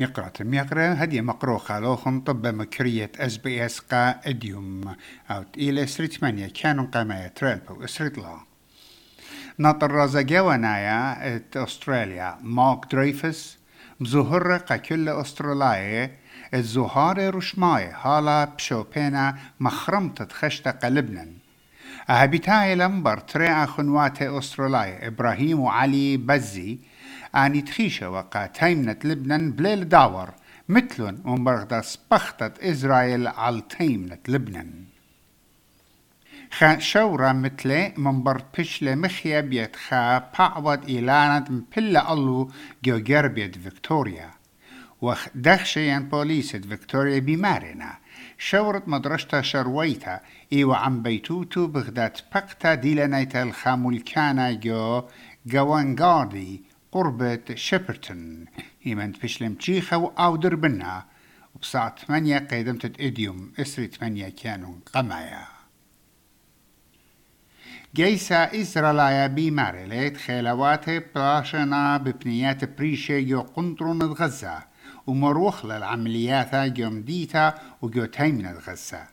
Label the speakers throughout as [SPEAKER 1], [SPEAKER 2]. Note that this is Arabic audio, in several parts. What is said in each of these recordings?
[SPEAKER 1] مقرة ميقرة هدي مقرو خالوخن طب مكرية اس بي اس قا إديوم. أو تقيل اسرت مانيا كانوا قاما ترالبو اسرت لا. ناطر رازا جوانايا إت أستراليا. مارك دريفس مزهر قا كل أستراليا. الزهار رشماي هالا بشوبينا مخرمت خشت قلبنا أهبتاي لمبر تريا خنوات أستراليا إبراهيم وعلي بزي. آني تخيشة وقا تيمنة لبنان بليل داور مثلن ومبرغدا سبختت إسرائيل على تيمنة لبنان خا شورا مثل منبر بشلة مخيا بيت خا بعوض إيلانت مبلا ألو جو جربيت فيكتوريا وخ دخشيان بوليسة فيكتوريا بمارنا شورت مدرشتا شرويتا إيوا عم بيتوتو بغدات بقتا ديلانيتا الخامولكانا جو جوانغاردي قربة شيبرتون. إيمانت بشلم تشيخة أو دربنا وبساعة ثمانية قيدمت إديوم. إسري ثمانية كانوا قمايا. جيسا إسرائيليا بيماري. ليت خيلوات بلاشنا ببنيات بريشة جو قنطرون غزة ومروخ للعمليات جو مديتا وجو تيمن غزة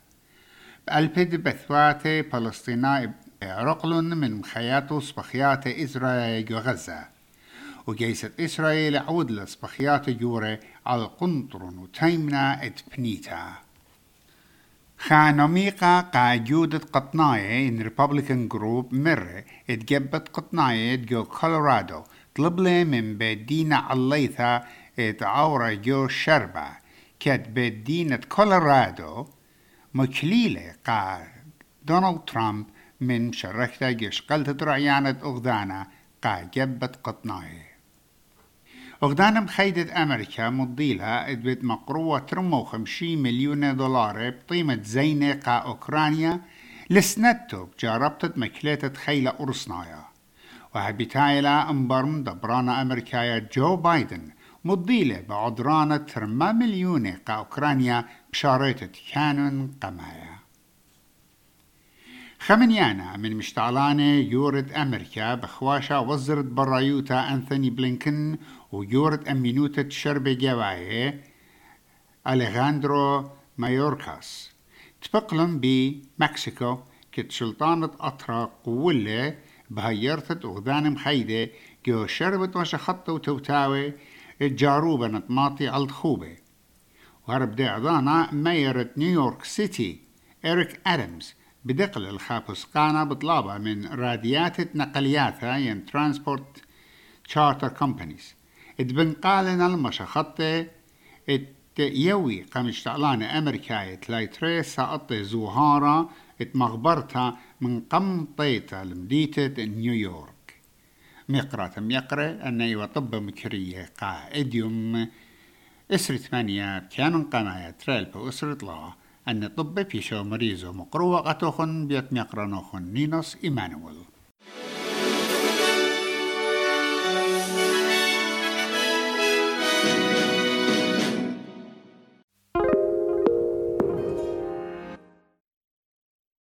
[SPEAKER 1] بقلبد بثوات فلسطيناء رقلن من مخيات وصبخيات إسرائيل غزة. وجيسة إسرائيل عود لصبخيات جورة على قنطرن وتيمنا ات بنيتا. خانميقا قاجودة قطناية إن ريبابليكان جروب مرة اتجبت قطناية جو كولورادو طلب لي من بدينا عليثا ات عورة جو شربة. كت بدينة كولورادو مكليلة قا دونالد ترامب من شركتا جيش قلت رعيانة أغدانا قا جبت قطناية. أغدانا مخيدة أمريكا مضيلها إدبت مقروة ترمو خمشي مليون دولار بقيمة زينة قا أوكرانيا لسنتو بجاربتت مكلتة خيلة أرسنايا وهبتايلا انبرم دبرانا أمريكايا جو بايدن مضيلة بعدرانة ترما مليون قا أوكرانيا بشارتة كانون قمايا. خمنيانا من مشتعلانة يورد أمريكا بخواشا وزرت برايوتا أنثوني بلينكن ويورد أمينوتة شربة جوايه أليغاندرو مايوركاس. تبقلن بمكسيكو كت سلطانة أطرا قولة بهيرتت أغدان مخيدة جو شربت وشخطة وتوتاوي الجاروبة نطماطي على الخوبة. وهرب دي عضانا ميرة نيويورك سيتي إريك أدمز بدقل الخابسقانة بطلابة من راديات نقلياتها ين ترانسبورت تشارتر كومبانيز. اتبنقالنا المشخطة ات يوي قمشتعلانة أمريكاية تلايتري ساقطة زوهارة ات مغبرتها من قمطيتا لمديتة نيويورك. مقرة ميقرة أن يوطب مكرية قا إديوم إسر ثمانية كانوا قناية تريلبا أسرة الله أن طب في شو مريزو مقروة قطوخن بيت ميقرنوخن نينوس إيمانويل.